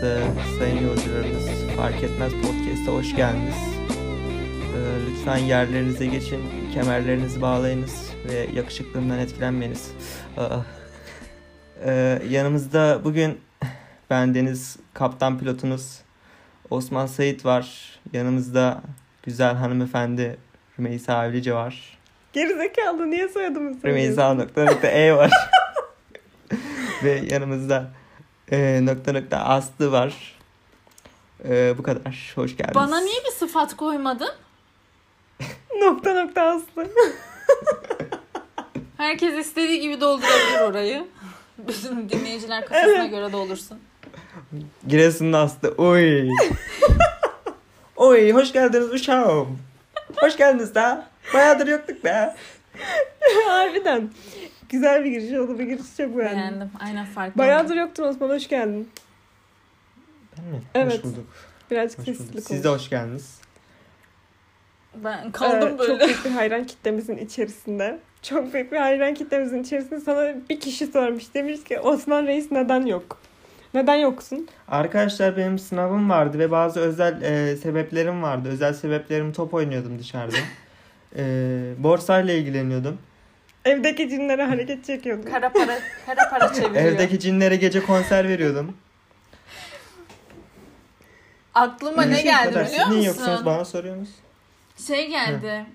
Burası sayın yolcularımız fark etmez podcast'a hoş geldiniz. Ee, lütfen yerlerinize geçin, kemerlerinizi bağlayınız ve yakışıklığımdan etkilenmeyiniz. Ee, yanımızda bugün ben Deniz kaptan pilotunuz Osman Sait var. Yanımızda güzel hanımefendi Rümeysa Avlice var. Gerizekalı niye soyadımı söylüyorsun? Rümeysa nokta nokta E var. Ve yanımızda e, nokta nokta Aslı var. E, bu kadar. Hoş geldiniz. Bana niye bir sıfat koymadın? Nokta nokta aslı. Herkes istediği gibi doldurabilir orayı. Bütün dinleyiciler kafasına göre doldursun. Giresun'un Aslı. Oy. Oy hoş geldiniz uşağım. Hoş geldiniz da. Bayağıdır yoktuk be. Harbiden. Güzel bir giriş oldu. Bir giriş çok beğendim. Beğendim. Aynen farklı. Bayağıdır yoktun Osman. Hoş geldin. Ben mi? Evet. Hoş bulduk. Birazcık Hoş sessizlik Siz de hoş geldiniz. Ben kaldım Ee, böyle. Çok büyük bir hayran kitlemizin içerisinde. Çok büyük bir hayran kitlemizin içerisinde sana bir kişi sormuş. Demiş ki Osman Reis neden yok? Neden yoksun? Arkadaşlar benim sınavım vardı ve bazı özel e, sebeplerim vardı. Özel sebeplerim top oynuyordum dışarıda. E, borsayla ilgileniyordum. Evdeki cinlere hareket çekiyordun. Kara para, kara para çeviriyor. Evdeki cinlere gece konser veriyordum. Aklıma ne Bu geldi kadar. biliyor Siz niye yoksunuz musun? bana soruyorsunuz? Şey geldi.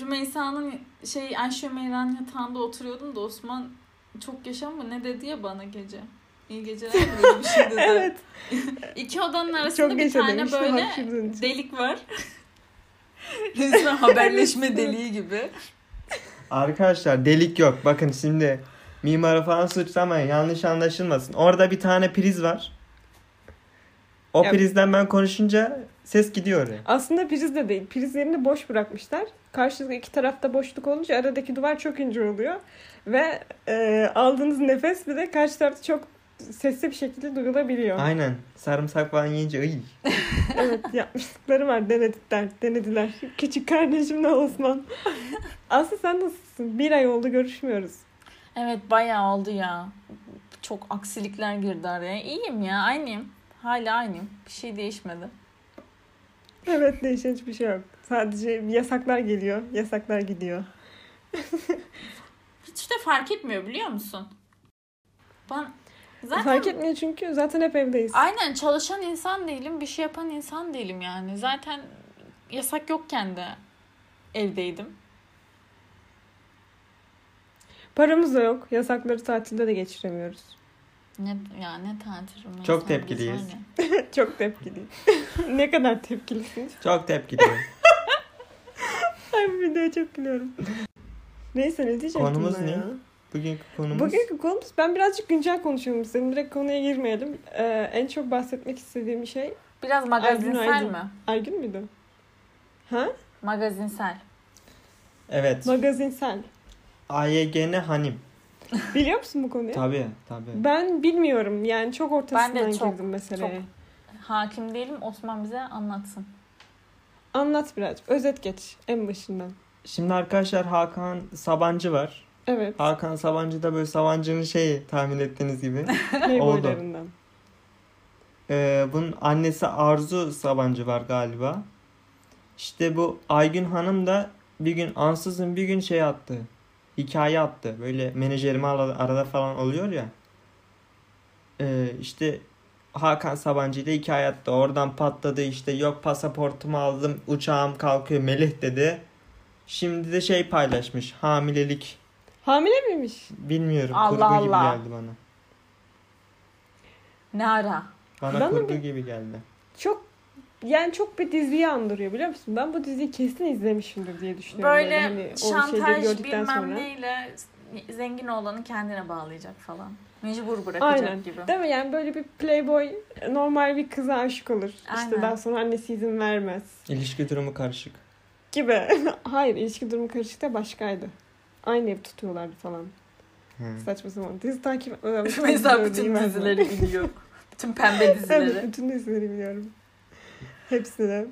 Rümeysa'nın şey Ayşe Meyran yatağında oturuyordum da Osman çok yaşa mı ne dedi ya bana gece. İyi geceler böyle bir şey dedi. Evet. İki odanın arasında Çok bir tane demişti böyle delik var. Resmen haberleşme deliği gibi. Arkadaşlar delik yok. Bakın şimdi mimara falan suçlamayın. Yanlış anlaşılmasın. Orada bir tane priz var. O Ya- prizden ben konuşunca ses gidiyor oraya. Aslında priz de değil. Priz yerini boş bırakmışlar. Karşılıklı iki tarafta boşluk olunca aradaki duvar çok ince oluyor. Ve e, aldığınız nefes bir de karşı tarafta çok sesli bir şekilde duyulabiliyor. Aynen. Sarımsak falan yiyince ıy. evet yapmışlıkları var denediler. Denediler. Küçük kardeşimle Osman. Aslı sen nasılsın? Bir ay oldu görüşmüyoruz. Evet bayağı oldu ya. Çok aksilikler girdi araya. İyiyim ya aynıyım. Hala aynıyım. Bir şey değişmedi. Evet değişen hiçbir şey yok. Sadece yasaklar geliyor. Yasaklar gidiyor. Hiç de fark etmiyor biliyor musun? Ben zaten Fark etmiyor çünkü zaten hep evdeyiz. aynen çalışan insan değilim. Bir şey yapan insan değilim yani. Zaten yasak yokken de evdeydim. Paramız da yok. Yasakları tatilde de geçiremiyoruz. Ne ya ne tatil Çok tepkiliyiz. Çok tepkiliyim. ne kadar tepkilisin? Çok tepkiliyim. Ay bu videoya çok gülüyorum. Neyse ne diyecektim Konumuz ben ne? ya? Bugünkü konumuz Bugünkü konumuz ben birazcık güncel konuşalım istedim. Direkt konuya girmeyelim. Ee, en çok bahsetmek istediğim şey Biraz magazinsel Aydın. mi? Aygün müydü? Ha? Magazinsel. Evet. Magazinsel. AYGN Hanim. Biliyor musun bu konuyu? Tabii tabii. Ben bilmiyorum. Yani çok ortasından Ben de çok- girdim meseleye. Hakim değilim. Osman bize anlatsın. Anlat biraz. Özet geç en başından. Şimdi arkadaşlar Hakan Sabancı var. Evet. Hakan Sabancı da böyle Sabancı'nın şeyi tahmin ettiğiniz gibi. Playboylarından. Ee, bunun annesi Arzu Sabancı var galiba. İşte bu Aygün Hanım da bir gün ansızın bir gün şey attı. Hikaye attı. Böyle menajerime arada, arada falan oluyor ya. Ee, işte Hakan Sabancı ile hikaye attı. Oradan patladı işte yok pasaportumu aldım uçağım kalkıyor Melih dedi. Şimdi de şey paylaşmış hamilelik Hamile miymiş? bilmiyorum Allah kurgu gibi Allah. geldi bana. Ne ara? Bana Ben kurgu bir- gibi geldi. Çok yani çok bir diziyi andırıyor biliyor musun? Ben bu diziyi kesin izlemişimdir diye düşünüyorum. Böyle hani o şeyleri şantaj bilmem sonra. neyle zengin olanı kendine bağlayacak falan. Mecbur bırakacak Aynen. gibi. Değil mi? Yani böyle bir playboy normal bir kıza aşık olur. İşte Aynen. daha sonra annesi izin vermez. İlişki durumu karışık. Gibi. Hayır ilişki durumu karışık da başkaydı. Aynı ev tutuyorlardı falan. Hı. Saçma sapan. Dizi takip etmeden. Mesela bütün dizileri biliyor. Bütün pembe Evet dizileri. bütün dizileri biliyorum. Hepsini.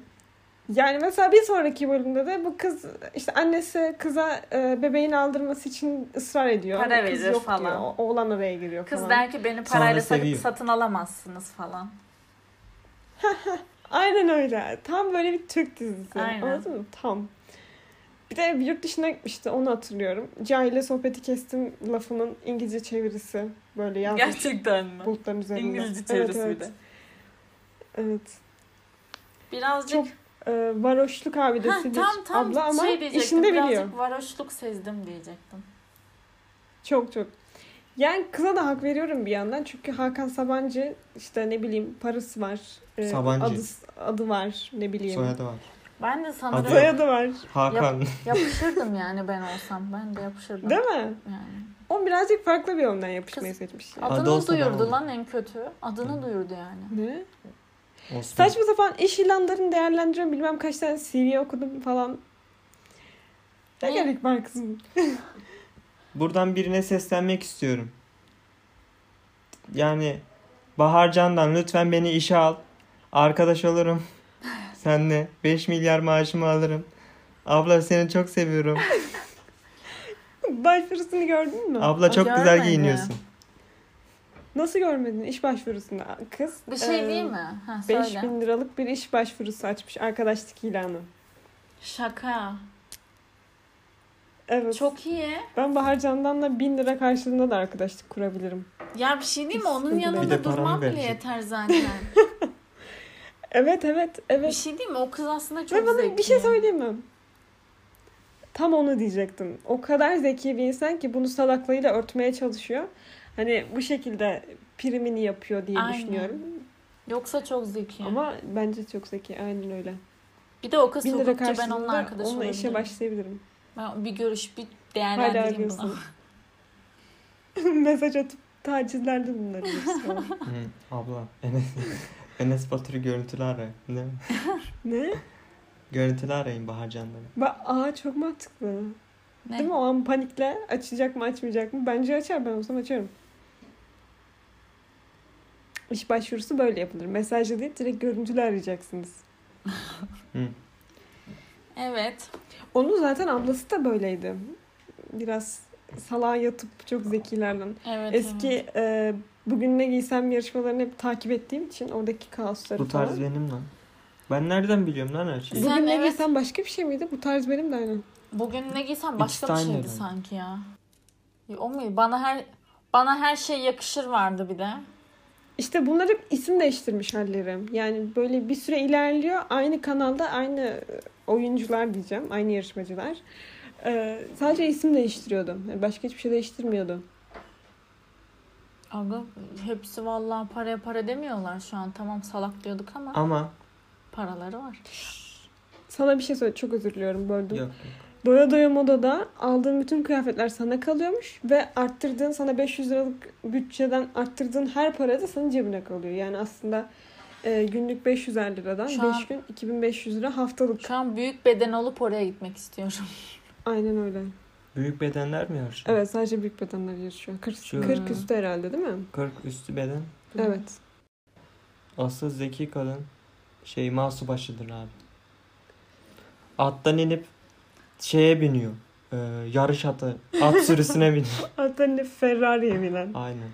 Yani mesela bir sonraki bölümde de bu kız işte annesi kıza e, bebeğini aldırması için ısrar ediyor. Para kız verir yok falan. Diyor. O- Oğlan araya giriyor Kız falan. der ki beni parayla seviyor. satın alamazsınız falan. Aynen öyle. Tam böyle bir Türk dizisi. Aynen. Anladın mı? Tam. Bir de yurt dışına gitmişti onu hatırlıyorum. Cahile sohbeti kestim lafının İngilizce çevirisi. Böyle yazmış Gerçekten mi? bulutların üzerinde. İngilizce çevirisi evet, bir de. evet. Evet. Birazcık Çok Ee, varoşluk Ha, abidesi bir tam tam abla ama şey diyecektim. işinde biliyor. Birazcık varoşluk sezdim diyecektim. Çok çok. Yani kıza da hak veriyorum bir yandan. Çünkü Hakan Sabancı işte ne bileyim parası var. e, Sabancı. Adı, adı var ne bileyim. Soyadı var. Ben de sanırım Adı- Soyadı var. Hakan. yapışırdım yani ben olsam. Ben de yapışırdım. Değil mi? Yani. O birazcık farklı bir yoldan yapışmayı Kız- seçmiş. yani. Adı Adını olsa duyurdu lan en kötü. Adını duyurdu yani. Ne? Osman. Saçma sapan iş ilanlarını değerlendiriyorum. Bilmem kaç tane CV okudum falan. Ne Ne? gerek var kızım? Buradan birine seslenmek istiyorum. Yani Bahar Can'dan lütfen beni işe al. Arkadaş olurum. Senle 5 milyar maaşımı alırım. Abla seni çok seviyorum. Başvurusunu gördün mü? Abla çok güzel Görmedim. giyiniyorsun. Nasıl görmedin iş başvurusunda? Kız Bir şey e, değil mi? Ha, söyle. 5000 liralık bir iş başvurusu açmış. Arkadaşlık ilanı. Şaka. Evet. Çok iyi. Ben Bahar Candan'la 1000 lira karşılığında da arkadaşlık kurabilirim. Ya bir şey değil mi? Onun. Bir yanında de durmam bile yeter zaten. Evet evet bir evet. şey değil mi? O kız aslında Ve çok bana zeki. bir şey söyleyeyim mi? Tam onu diyecektim. O kadar zeki bir insan ki bunu salaklığıyla örtmeye çalışıyor. Hani bu şekilde primini yapıyor diye Aynen. düşünüyorum. Yoksa çok zeki. Ama bence çok zeki. Aynen öyle. bir de o kız 1000 lira hukukçu ben karşılığında onunla arkadaş onunla işe olabilirim. başlayabilirim. Ben bir görüş bir değerlendireyim bunu. Mesaj atıp tacizlerde bunları abla Enes, Enes Batur'u görüntülü ara. Ne? ne? Görüntülü arayın Bahar Can'dan. Ba Aa çok mantıklı. Ne? Değil mi? O an panikle açacak mı açmayacak mı? Bence açar ben olsam açarım. İş başvurusu böyle yapılır. Mesajla değil direkt görüntülü arayacaksınız. Hı. Evet. Onun zaten ablası da böyleydi. Biraz salağa yatıp çok zekilerden. Evet. Eski evet. e, bugün ne giysem yarışmalarını hep takip ettiğim için oradaki kaosları Bu tarz falan. benim lan. Ben nereden biliyorum lan her şeyi? Sen Bugün ne evet. giysem başka bir şey miydi? Bu tarz benim de aynen. Bugün ne giysem İkisi başka de bir aynı şeydi herhalde. sanki ya. O mu? Bana her bana her şey yakışır vardı bir de. İşte bunlar hep isim değiştirmiş halleri. Yani böyle bir süre ilerliyor. Aynı kanalda aynı oyuncular diyeceğim. Aynı yarışmacılar. Ee, sadece isim değiştiriyordu. Yani başka hiçbir şey değiştirmiyordu. Aga hepsi vallahi para para demiyorlar şu an. Tamam salak diyorduk ama Ama paraları var. Sana bir şey söyle. Çok özür diliyorum. Böldüm. yok. Doya Doya Moda'da aldığın bütün kıyafetler sana kalıyormuş. Ve arttırdığın sana 500 liralık bütçeden arttırdığın her para da senin cebine kalıyor. Yani aslında e, günlük 500'er liradan Şu 5 an- gün 2500 lira haftalık. Şu an büyük beden olup oraya gitmek istiyorum. Aynen öyle. Büyük bedenler mi yarışıyor? Evet sadece büyük bedenler yarışıyor. 40, Şu- 40 üstü herhalde değil mi? 40 üstü beden. Evet. Asıl zeki kadın şey Masubaşı'dır abi. Attan inip şeye biniyor. Ee, yarış atı. At sürüsüne biniyor. Hatta ne Ferrari'ye binen. Aynen.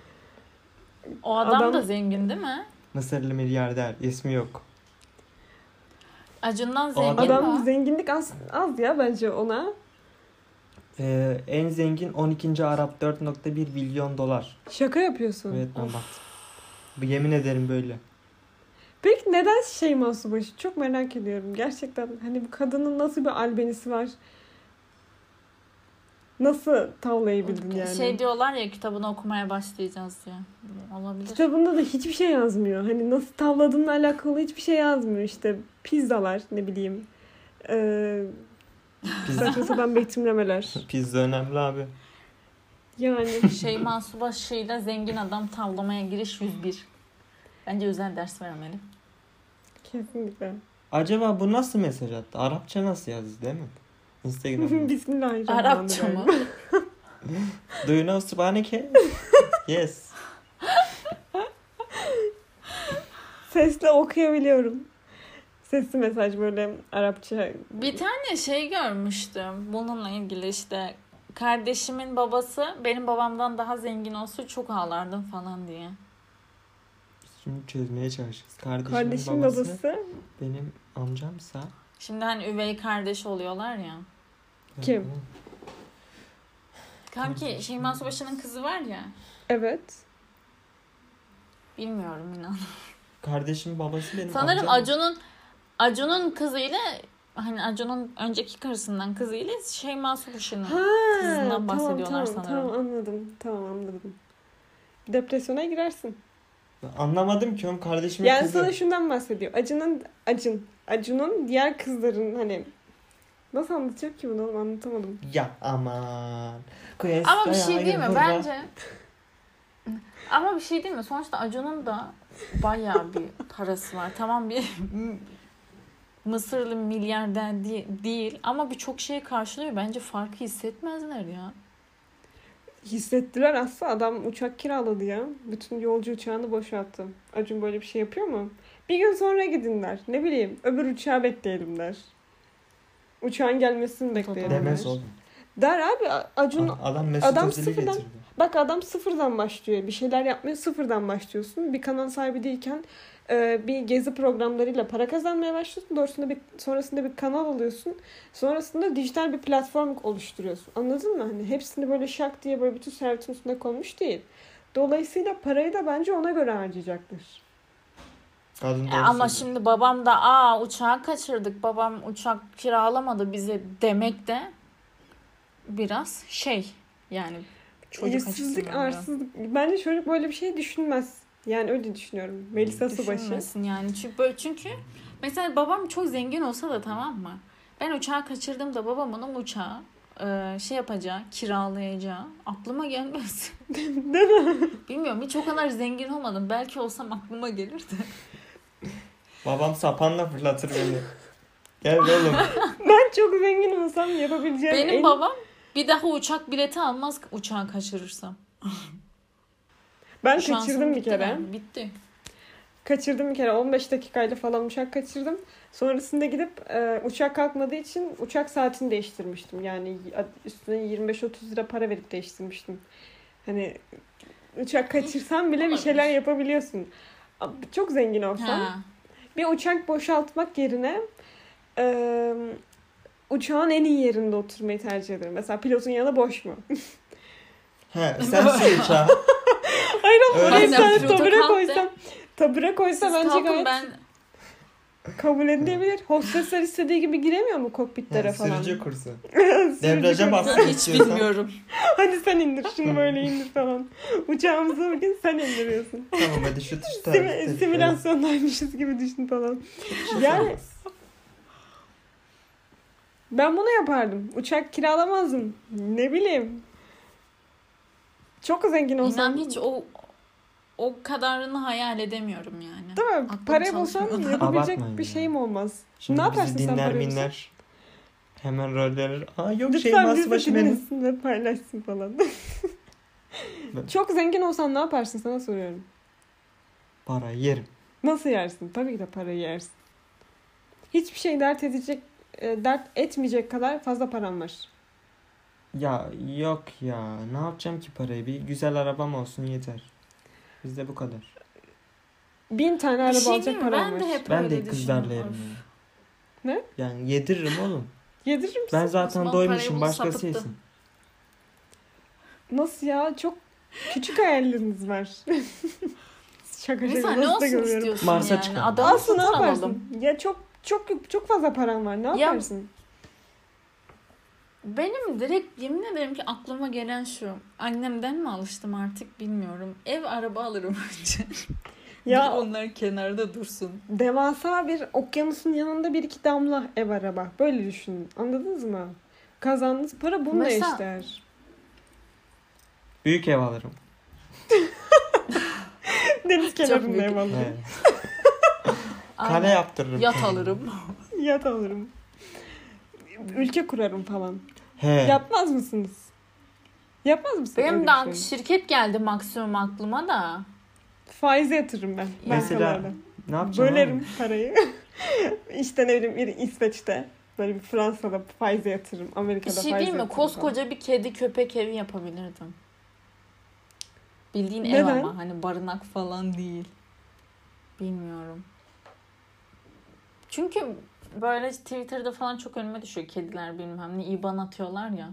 O adam, Adam- da zengin değil mi? Mısırlı milyarder. ismi yok. Acun'dan O zengin Adam mi? zenginlik az, az ya bence ona. Ee, en zengin 12. Arap 4.1 milyon dolar. Şaka yapıyorsun. Evet ben baktım. Bu yemin ederim böyle. Peki neden Şeyma Subaşı? Çok merak ediyorum. Gerçekten hani bu kadının nasıl bir albenisi var? Nasıl tavlayabildin yani? Şey diyorlar ya kitabını okumaya başlayacağız diye. Olabilir. Kitabında da hiçbir şey yazmıyor. Hani nasıl tavladığınla alakalı hiçbir şey yazmıyor. İşte pizzalar ne bileyim. Ee, Pizza, saçma sapan betimlemeler. pizza önemli abi. Yani Şeyma Subaşı'yla zengin adam tavlamaya giriş 101. Bence özel ders vermeli. kesinlikle. Acaba bu nasıl mesaj attı? Arapça nasıl yazdı değil mi? Instagram'da. Bismillahirrahmanirrahim. Arapça mı? Do you know Spanike? yes. Sesle okuyabiliyorum. Sesli mesaj böyle Arapça. Bir tane şey görmüştüm bununla ilgili işte kardeşimin babası benim babamdan daha zengin olsa çok ağlardım falan diye. Şimdi çözmeye çalışacağız. Kardeşimin Kardeşim babası, babası benim amcamsa Şimdi hani üvey kardeş oluyorlar ya. Kim? Kanki Şeyma Subaşı'nın kızı var ya. evet. Bilmiyorum inan. Kardeşimin babası benim Sanırım amcam. Acun'un Acun'un kızıyla hani Acun'un önceki karısından kızıyla Şeyma. Ha, Kızından tamam, bahsediyorlar tamam, sanırım. Tamam anladım. Tamam anladım. Depresyona girersin. Anlamadım ki oğlum kardeşimin Yani kızı. sana şundan bahsediyor. Acun'un Acun, Acun'un diğer kızların hani nasıl anlatacak ki bunu oğlum anlatamadım. Ya aman. Ama bir şey değil mi? Hurra. Bence ama bir şey değil mi? Sonuçta Acun'un da bayağı bir parası var. Tamam bir Mısırlı milyarder değil ama birçok şeyi karşılıyor. Bence farkı hissetmezler ya. Hissettiler aslında adam uçak kiraladı ya. Bütün yolcu uçağını boşalttı. Acun böyle bir şey yapıyor mu? Bir gün sonra gidin der. Ne bileyim öbür uçağı bekleyelim der. Uçağın gelmesini bekleyelim Demez der. oğlum. Der abi Acun Adam adam Özil'i sıfırdan- getirdi. Bak adam sıfırdan başlıyor. Bir şeyler yapmaya sıfırdan başlıyorsun. Bir kanal sahibi değilken e, bir gezi programlarıyla para kazanmaya başlıyorsun. Sonrasında bir, sonrasında bir kanal alıyorsun. Sonrasında dijital bir platform oluşturuyorsun. Anladın mı? Hani hepsini böyle şak diye böyle bütün servetin üstüne konmuş değil. Dolayısıyla parayı da bence ona göre harcayacaktır. Kadın E ama söylüyor. şimdi babam da aa uçağı kaçırdık. Babam uçak kiralamadı bize demek de biraz şey yani çocuk biraz. arsızlık. Bence çocuk böyle bir şey düşünmez. Yani öyle düşünüyorum. Melisa Subaşı. Düşünmesin yani. Çünkü, böyle, çünkü mesela babam çok zengin olsa da tamam mı? Ben uçağı kaçırdım da babamın o uçağı e, şey yapacağı, kiralayacağı aklıma gelmez. Değil mi? Bilmiyorum hiç o kadar zengin olmadım. Belki olsam aklıma gelirdi. Babam sapanla fırlatır beni. Gel oğlum. Ben çok zengin olsam yapabileceğim Benim en... babam bir daha uçak bileti almaz uçağı kaçırırsam. Ben Şansım kaçırdım bir kere. yani, Bitti. Kaçırdım bir kere 15 dakikayla falan uçak kaçırdım. Sonrasında gidip e, uçak kalkmadığı için uçak saatini değiştirmiştim. Yani üstüne 25-30 lira para verip değiştirmiştim. Hani uçak kaçırsan bile bir şeyler yapabiliyorsun. Çok zengin olsam Ha. bir uçak boşaltmak yerine e, uçağın en iyi yerinde oturmayı tercih ederim. Mesela pilotun yanı boş mu? He sensin uçağı. Hayır ama Öyle oraya bir tane tabure koysam tabure koysa Siz bence kalkın, gayet ben kabul edilebilir. Hostesler istediği gibi giremiyor mu kokpitlere He, falan? Sürücü kursu. Debriyaja kursu. bas. ben hiç bilmiyorum. Hadi sen indir şunu böyle indir falan. Uçağımızı bugün sen indiriyorsun. Tamam hadi şu tuşta. Sim- simülasyondaymışız gibi düşün falan. Yani ben bunu yapardım. Uçak kiralamazdım. Ne bileyim. Çok zengin olsam. İnan hiç o o kadarını hayal edemiyorum yani. Değil mi? Aklım Parayı bulsam yapabilecek Abartmayın bir ya. şeyim olmaz. Şimdi Ne yaparsın bizi sen dinler parayı minler. Hemen rol verir. Aa yok şey Lütfen masası bizi başı benim. ve paylaşsın falan. Çok zengin olsan ne yaparsın sana soruyorum. Para yerim. Nasıl yersin? Tabii ki de parayı yersin. Hiçbir şey dert edecek, dert etmeyecek kadar fazla param var. Ya yok ya. Ne yapacağım ki parayı? Bir güzel arabam olsun yeter. Bizde bu kadar. Bin tane araba şey alacak param Ben var. de hep Ben de kızlarla yerim. ya. Ne? Yani yediririm oğlum. Yedirir misin? Ben zaten Osman doymuşum. Başkası yesin. Nasıl ya? Çok küçük hayalleriniz var. şaka şaka. Mesela ne olsun görüyorum. istiyorsun Mars'a yani? çıkalım. Adamı Aslında ne yaparsın? alalım. Ya çok çok çok fazla param var. Ne Ya- yaparsın? Benim direkt yemin ederim ki aklıma gelen şu. Annemden mi alıştım artık bilmiyorum. Ev araba alırım önce. Ya onlar kenarda dursun. devasa bir okyanusun yanında bir iki damla ev araba. Böyle düşünün. Anladınız mı? Kazandığınız para bununla Mesela- eşdeğer. Büyük ev alırım. Deniz kenarında ev alırım. He. Kale Aynen. yaptırırım. Yat alırım. Yat alırım. Ülke kurarım falan. He. Yapmaz mısınız? Yapmaz mısın? Benim de bir şey? şirket geldi maksimum aklıma da. Faize yatırırım ben. Mesela bankalarda. Ne yapacağım Bölerim oğlum? parayı. işte ne bileyim bir İsveç'te. Böyle bir Fransa'da faize yatırırım. Bir Amerika'da şey faize değil mi? yatırırım falan. Koskoca bir kedi köpek evi yapabilirdim. Bildiğin ev Neden? ama hani barınak falan değil. Bilmiyorum. Çünkü böyle Twitter'da falan çok önüme düşüyor kediler bilmem ne IBAN atıyorlar ya.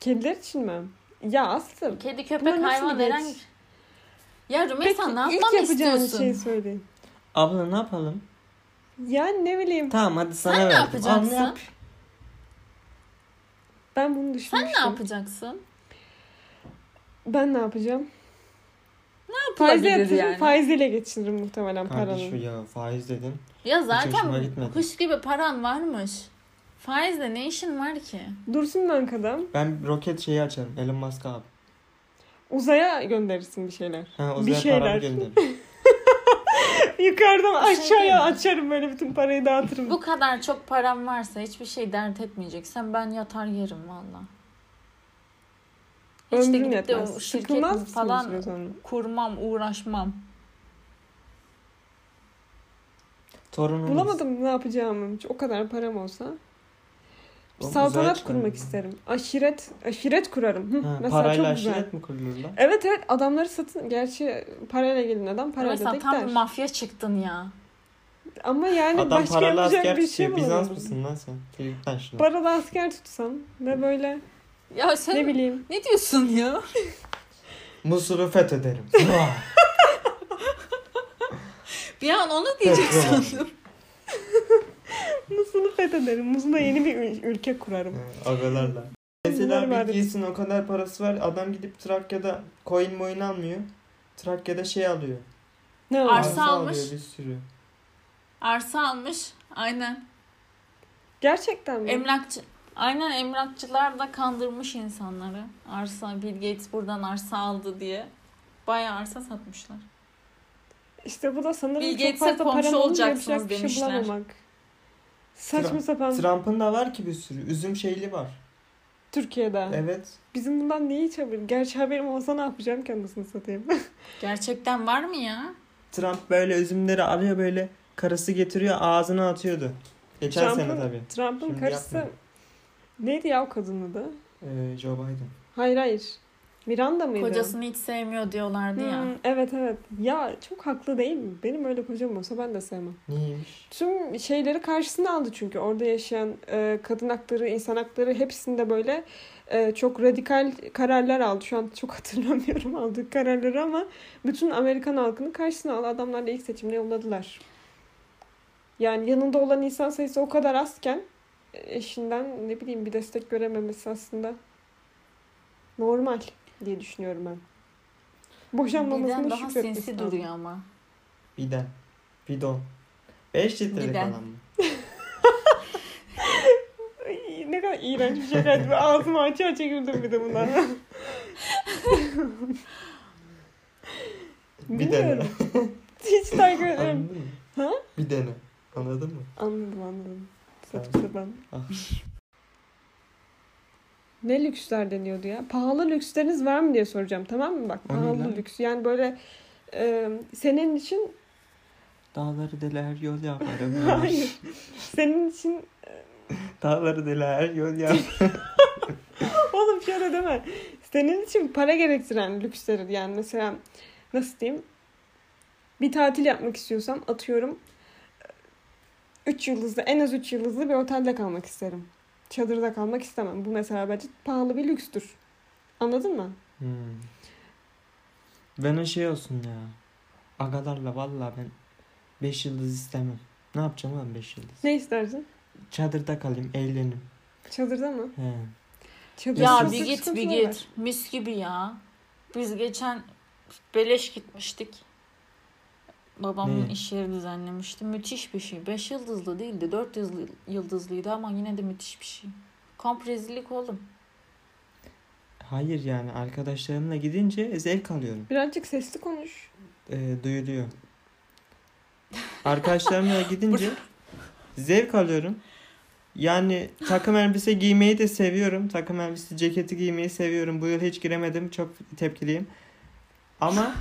Kediler için mi? Ya Aslı. Kedi köpek Bunlar hayvan geç? Ya Rümeysa Peki ne ilk yapmamı yapacağın istiyorsun? şeyi söyleyin. Abla ne yapalım? Yani ne bileyim. Tamam hadi sana Sen ne verdim. yapacaksın? Al, yap? Ben bunu Sen düşünmüştüm. ne yapacaksın? Ben ne yapacağım? Ne Faize yapılabilir yatırırım, yani? faiziyle geçiririm muhtemelen Kardeşim paranı. ya faiz dedin. Ya hoşuma zaten gitmedi. kuş gibi paran varmış. Faizle ne işin var ki? Dursun bankada. Ben roket şeyi açarım. Elon Musk abi. Uzaya gönderirsin bir şeyler. Ha, Bir uzaya şeyler. gönderirim. Yukarıdan Bir şey aşağıya mi? açarım böyle bütün parayı dağıtırım. Bu kadar çok param varsa hiçbir şey dert etmeyeceksen ben yatar yerim valla. Hiç de Ömrün gidip de yetmez. o şirket Sıkılmaz falan sonra? kurmam, uğraşmam. Torunumuz. Bulamadım ne yapacağımı. O kadar param olsa. Bir Oğlum, saltanat çıkarım kurmak isterim. Aşiret, aşiret kurarım. Hı, Ha, mesela parayla çok güzel. aşiret mi kurulur lan? Evet evet adamları satın. Gerçi parayla gelin adam parayla Mesela da tam gider. bir mafya çıktın ya. Ama yani Adam başka paralı yapacak asker bir şey tutuyor. Bizans bulamadım. mısın lan sen? Şunu. Paralı asker tutsam ve böyle Ya sen ne ne, bileyim. diyorsun ya? Musul'u fethederim. Bir an onu diyecek Petrol. sandım. Musul'u fethederim. Musul'a yeni bir ül- ülke kurarım. Agalarla. Mesela var. Bill Gates'in o kadar parası var. Adam gidip Trakya'da coin moin almıyor. Trakya'da şey alıyor. Ne Arsa var? Arsa almış. alıyor bir sürü. Arsa almış. Aynen. Gerçekten mi? Emlakçı. Aynen emlakçılar da kandırmış insanları. Arsa, Bill Gates buradan arsa aldı diye. Bayağı arsa satmışlar. İşte bu da sanırım Bill çok fazla komşu olunca olacaksınız bir şey demişler. bulamamak. Saçma Tra- sapan Trump'ın da var ki bir sürü. Üzüm şeyli var. Türkiye'de. Evet. Bizim bundan hiç haberim? Gerçi haberim olsa ne yapacağım anasını satayım. Gerçekten var mı ya? Trump böyle üzümleri alıyor böyle karısı getiriyor ağzına atıyordu. Geçen Trump'ın- sene tabii. Trump'ın Şimdi karısı yapmıyor. Neydi ya o kadının adı? Ee, Joe Biden. Hayır hayır. Miranda mıydı? Kocasını hiç sevmiyor diyorlardı ya. Hmm, evet evet. Ya çok haklı değil mi? Benim öyle kocam olsa ben de sevmem. Neymiş? Tüm şeyleri karşısına aldı çünkü orada yaşayan e, kadın hakları, insan hakları hepsinde böyle e, çok radikal kararlar aldı. Şu an çok hatırlamıyorum aldığı kararları ama bütün Amerikan halkını karşısına aldı. Adamlar da ilk seçimde yolladılar. Yani yanında olan insan sayısı o kadar azken eşinden ne bileyim bir destek görememesi aslında normal diye düşünüyorum ben. Boşanmamasına Birden daha sinsi lazım. duruyor ama. Biden. Bidon. 5 litrelik Biden. olan mı? Ay, ne kadar iğrenç bir şey geldi. Ağzımı açı açı güldüm bir de buna. Bir dene. Hiç takip ederim. Ha? Bir dene. Anladın mı? Anladım anladım. Saçma sapan. Ne lüksler deniyordu ya? Pahalı lüksleriniz var mı diye soracağım tamam mı? Bak pahalı lüks. Yani böyle e, senin için Dağları deler yol yaparım. hayır. senin için Dağları deler yol yaparım. oğlum şöyle deme. Senin için para gerektiren lüksleri yani mesela nasıl diyeyim? Bir tatil yapmak istiyorsam atıyorum 3 yıldızlı en az 3 yıldızlı bir otelde kalmak isterim. Çadırda kalmak istemem. Bu mesela bence pahalı bir lükstür. Anladın mı? Hmm. Ben o şey olsun ya. Agalarla valla ben 5 yıldız istemem. Ne yapacağım lan 5 yıldız? Ne istersin? Çadırda kalayım, eğlenim. Çadırda mı? He. Çadır Ya bir git bir git. Mis gibi ya. Biz geçen beleş gitmiştik. Babamın Ne? iş yeri düzenlemişti. Müthiş bir şey. 5 yıldızlı değildi. 4 yıldızlı, yıldızlıydı ama yine de müthiş bir şey. Kamp rezillik oğlum. Hayır yani arkadaşlarımla gidince zevk alıyorum. Birazcık sesli konuş. Ee, duyuluyor. Arkadaşlarımla gidince zevk alıyorum. Yani takım elbise giymeyi de seviyorum. Takım elbise ceketi giymeyi seviyorum. Bu yıl hiç giremedim. Çok tepkiliyim. Ama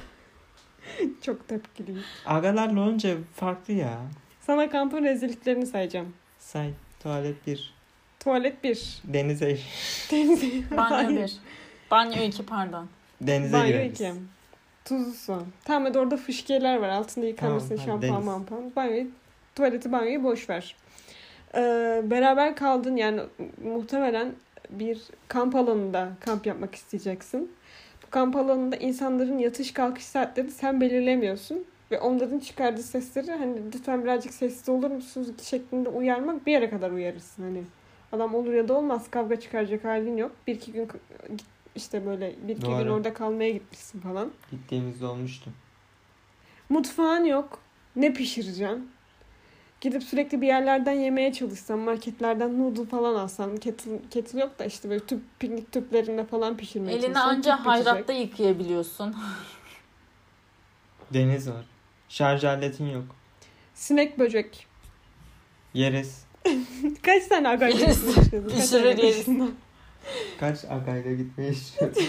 Çok tepkiliyim. agalarla olunca farklı ya. Sana kampın rezilliklerini sayacağım. Say tuvalet bir, Tuvalet 1. denize Denize. Banyo Hayır. 1. Banyo 2 pardon. denize Banyo gireriz. 2. Tuzlu su. Tamam hadi orada fışkiyeler var. Altında yıkanmışsın Tamam, şampuan deniz. mampuan. Banyoyu, tuvaleti banyoyu boş ver. Ee, beraber kaldın yani muhtemelen bir kamp alanında kamp yapmak isteyeceksin. Kamp alanında insanların yatış kalkış saatleri sen belirlemiyorsun. Ve onların çıkardığı sesleri hani lütfen birazcık sessiz olur musunuz şeklinde uyarmak bir yere kadar uyarırsın. Hani adam olur ya da olmaz kavga çıkaracak halin yok. Bir iki gün işte böyle bir iki gün Doğru. orada kalmaya gitmişsin falan. Gittiğimizde olmuştu. Mutfağın yok. Ne pişireceksin? Gidip sürekli bir yerlerden yemeye çalışsan, marketlerden noodle falan alsan, kettle, kettle yok da işte böyle tüp, piknik tüplerinde falan pişirmeye Elini çalışsan. anca tüp bitecek. hayratta yıkayabiliyorsun. Deniz var. Şarj aletin yok. Sinek böcek. Yeriz. Kaç tane agayla? Kaç Pişirir yeriz. Kaç agayla gitmeyi istiyorsun?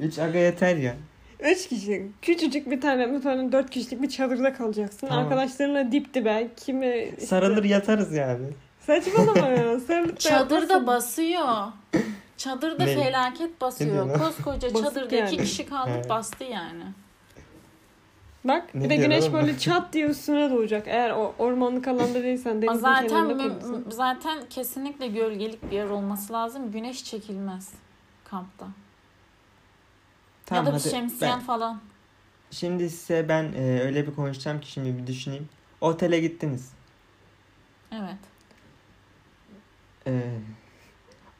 Üç aga yeter ya. Üç kişi. Küçücük bir tane, tane dört kişilik bir çadırda kalacaksın. Tamam. Arkadaşlarına dip dibe. Kimi işte... Sarılır yatarız yani. Saçmalama ya. Sarılıp da Çadır da yatmasın. basıyor. Çadırda Ne? felaket basıyor. Koskoca Basık çadırda yani. iki kişi kaldık Evet. bastı yani. Bak Ne bir de güneş oğlum? böyle çat diye üstüne doğacak. Eğer o ormanlık alanda değilsen denizin zaten kenarında kalırsan. zaten kesinlikle gölgelik bir yer olması lazım. Güneş çekilmez kampta. Tamam ya da bir hadi. şemsiyen Ben, falan. şimdi size ben e, öyle bir konuşacağım ki şimdi bir düşüneyim. Otele gittiniz. Evet. E,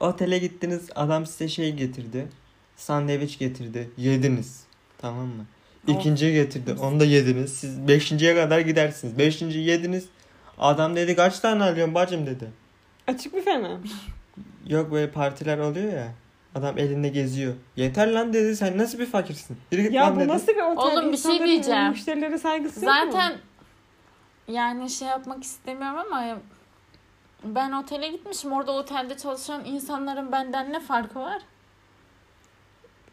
otele gittiniz. Adam size şey getirdi. Sandviç getirdi. Yediniz. Tamam mı? Of. İkinciyi getirdi. Onu da yediniz. Siz beşinciye kadar gidersiniz. Beşinciyi yediniz. Adam dedi kaç tane alıyorsun bacım dedi. Açık büfe mi? Yok böyle partiler oluyor ya. Adam elinde geziyor. Yeter lan dedi sen nasıl bir fakirsin? Yürü git Ya lan bu dedi. nasıl bir otel? Oğlum, bir şey İnsanların diyeceğim. Müşterilere saygısı yok mu? Zaten yani şey yapmak istemiyorum ama ben otele gitmişim. Orada otelde çalışan insanların benden ne farkı var?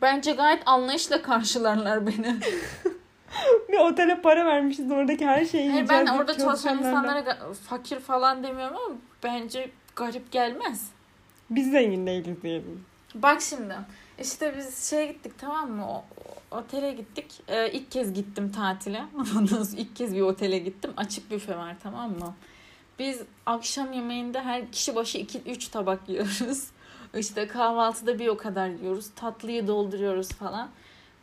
Bence gayet anlayışla karşılarlar beni. Bir otele para vermişiz oradaki her şeyi Hayır, ben yiyeceğiz orada çalışan çalışanlardan. insanlara ga- fakir falan demiyorum ama bence garip gelmez. Biz zengin değiliz diyelim. Bak şimdi işte biz şeye gittik tamam mı? O, otele gittik. Ee, ilk kez gittim tatile. İlk kez bir otele gittim. Açık büfe var tamam mı? Biz akşam yemeğinde her kişi başı 2-3 tabak yiyoruz. İşte kahvaltıda bir o kadar yiyoruz. Tatlıyı dolduruyoruz falan.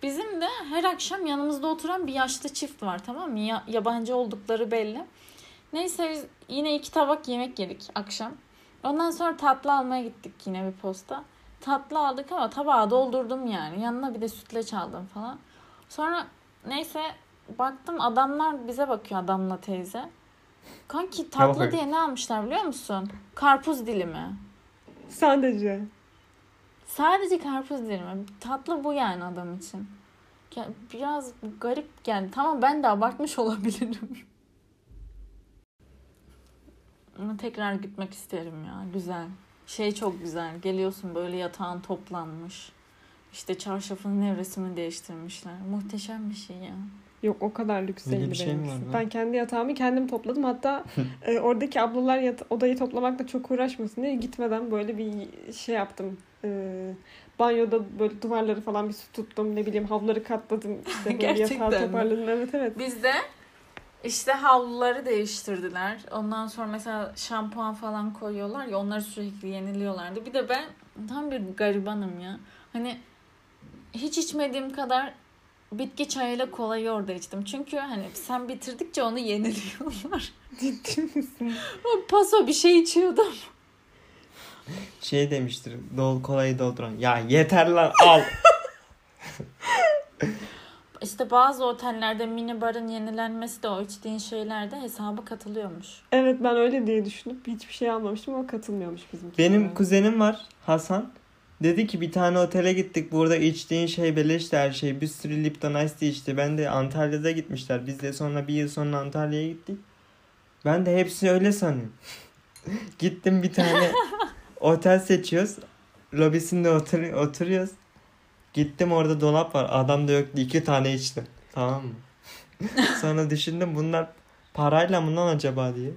Bizim de her akşam yanımızda oturan bir yaşlı çift var tamam mı? Ya- yabancı oldukları belli. Neyse biz yine iki tabak yemek yedik akşam. Ondan sonra tatlı almaya gittik yine bir posta. Tatlı aldık ama tabağı doldurdum yani. Yanına bir de sütlaç aldım falan. Sonra neyse baktım adamlar bize bakıyor adamla teyze. Kanki tatlı diye ne almışlar biliyor musun? Karpuz dilimi. Sadece. Sadece karpuz dilimi. Tatlı bu yani adam için. Ya biraz garip geldi. Tamam ben de abartmış olabilirim. Ama tekrar gitmek isterim ya. Güzel. Şey çok güzel. Geliyorsun böyle yatağın toplanmış. İşte çarşafın nevresini değiştirmişler. Muhteşem bir şey ya. Yok o kadar lüks Öyle değildi bir şey mi benimkisi. var lan? Ben kendi yatağımı kendim topladım. Hatta e, oradaki ablalar yat- odayı toplamakla çok uğraşmasın diye gitmeden böyle bir şey yaptım. E, banyoda böyle duvarları falan bir su tuttum. Ne bileyim havları katladım. İşte böyle Gerçekten yatağı mi? toparladım. Evet evet. Biz de işte havluları değiştirdiler. Ondan sonra mesela şampuan falan koyuyorlar ya onları sürekli yeniliyorlardı. Bir de ben tam bir garibanım ya. Hani hiç içmediğim kadar bitki çayıyla kolayı orada içtim. Çünkü hani sen bitirdikçe onu yeniliyorlar. Ciddi misin? Paso bir şey içiyordum. Şey demiştir. Dol kolayı dolduran. Ya yeter lan al. İşte bazı otellerde minibarın yenilenmesi de o içtiğin şeylerde hesaba katılıyormuş. Evet ben öyle diye düşünüp hiçbir şey almamıştım ama katılmıyormuş bizim. Benim kuzenim var Hasan. Dedi ki bir tane otele gittik. Burada içtiğin şey beleşti her şey. Bir sürü Lipton Ice Tea içti. Ben de Antalya'da gitmişler. Biz de sonra bir yıl sonra Antalya'ya gittik. Ben de hepsi öyle sanıyorum. Gittim bir tane otel seçiyoruz. Lobisinde otur oturuyoruz. Gittim orada dolap var. Adam da yoktu. iki tane içtim. Tamam mı? sonra düşündüm bunlar parayla mı lan acaba diye.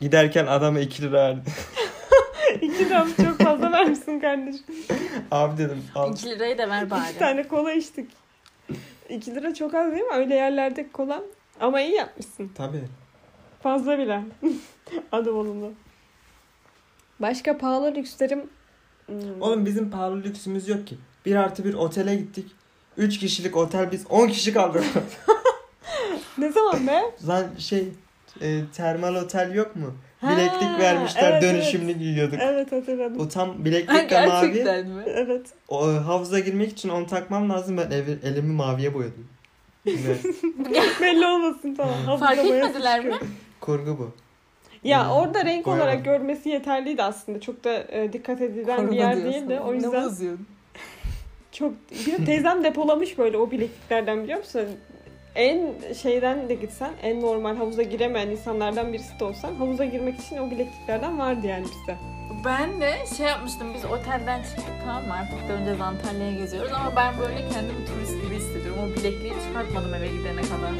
Giderken adama 2 lira verdi. İki lira çok fazla vermişsin kardeşim. Abi dedim al. 2 lirayı da ver bari. İki tane kola içtik. 2 lira çok az değil mi? Öyle yerlerde kola. Ama iyi yapmışsın. Tabii. Fazla bile. Adım olumlu. Başka pahalı lükslerim... Hmm. Oğlum bizim pahalı lüksümüz yok ki. Bir artı bir otele gittik. 3 kişilik otel biz 10 kişi kaldık. Ne zaman be? Lan şey e, termal otel yok mu? Ha, Bileklik vermişler evet, dönüşümlü giyiyorduk. Evet hatırladım. O tam bileklik de mavi. Gerçekten mi? Evet. O, e, havuza girmek için onu takmam lazım. Ben evi, elimi maviye boyadım. Evet, Belli olmasın tamam. Fark etmediler mi? kurgu bu. Ya Hmm, orada renk boyamadım. olarak görmesi yeterliydi aslında. Çok da e, dikkat edilen Korona bir yer diyorsun. değildi. O Ne yüzden bozuyorsun? Çok... Bir teyzem depolamış böyle o bilekliklerden biliyor musun? En şeyden de gitsen, en normal havuza giremeyen insanlardan birisi de olsan havuza girmek için o bilekliklerden vardı yani bizde. Ben de şey yapmıştım biz otelden çıktık tamam mı artık döneceğiz Antalya'ya geziyoruz ama ben böyle kendimi turist gibi hissediyorum. O bilekliği çıkartmadım eve gidene kadar.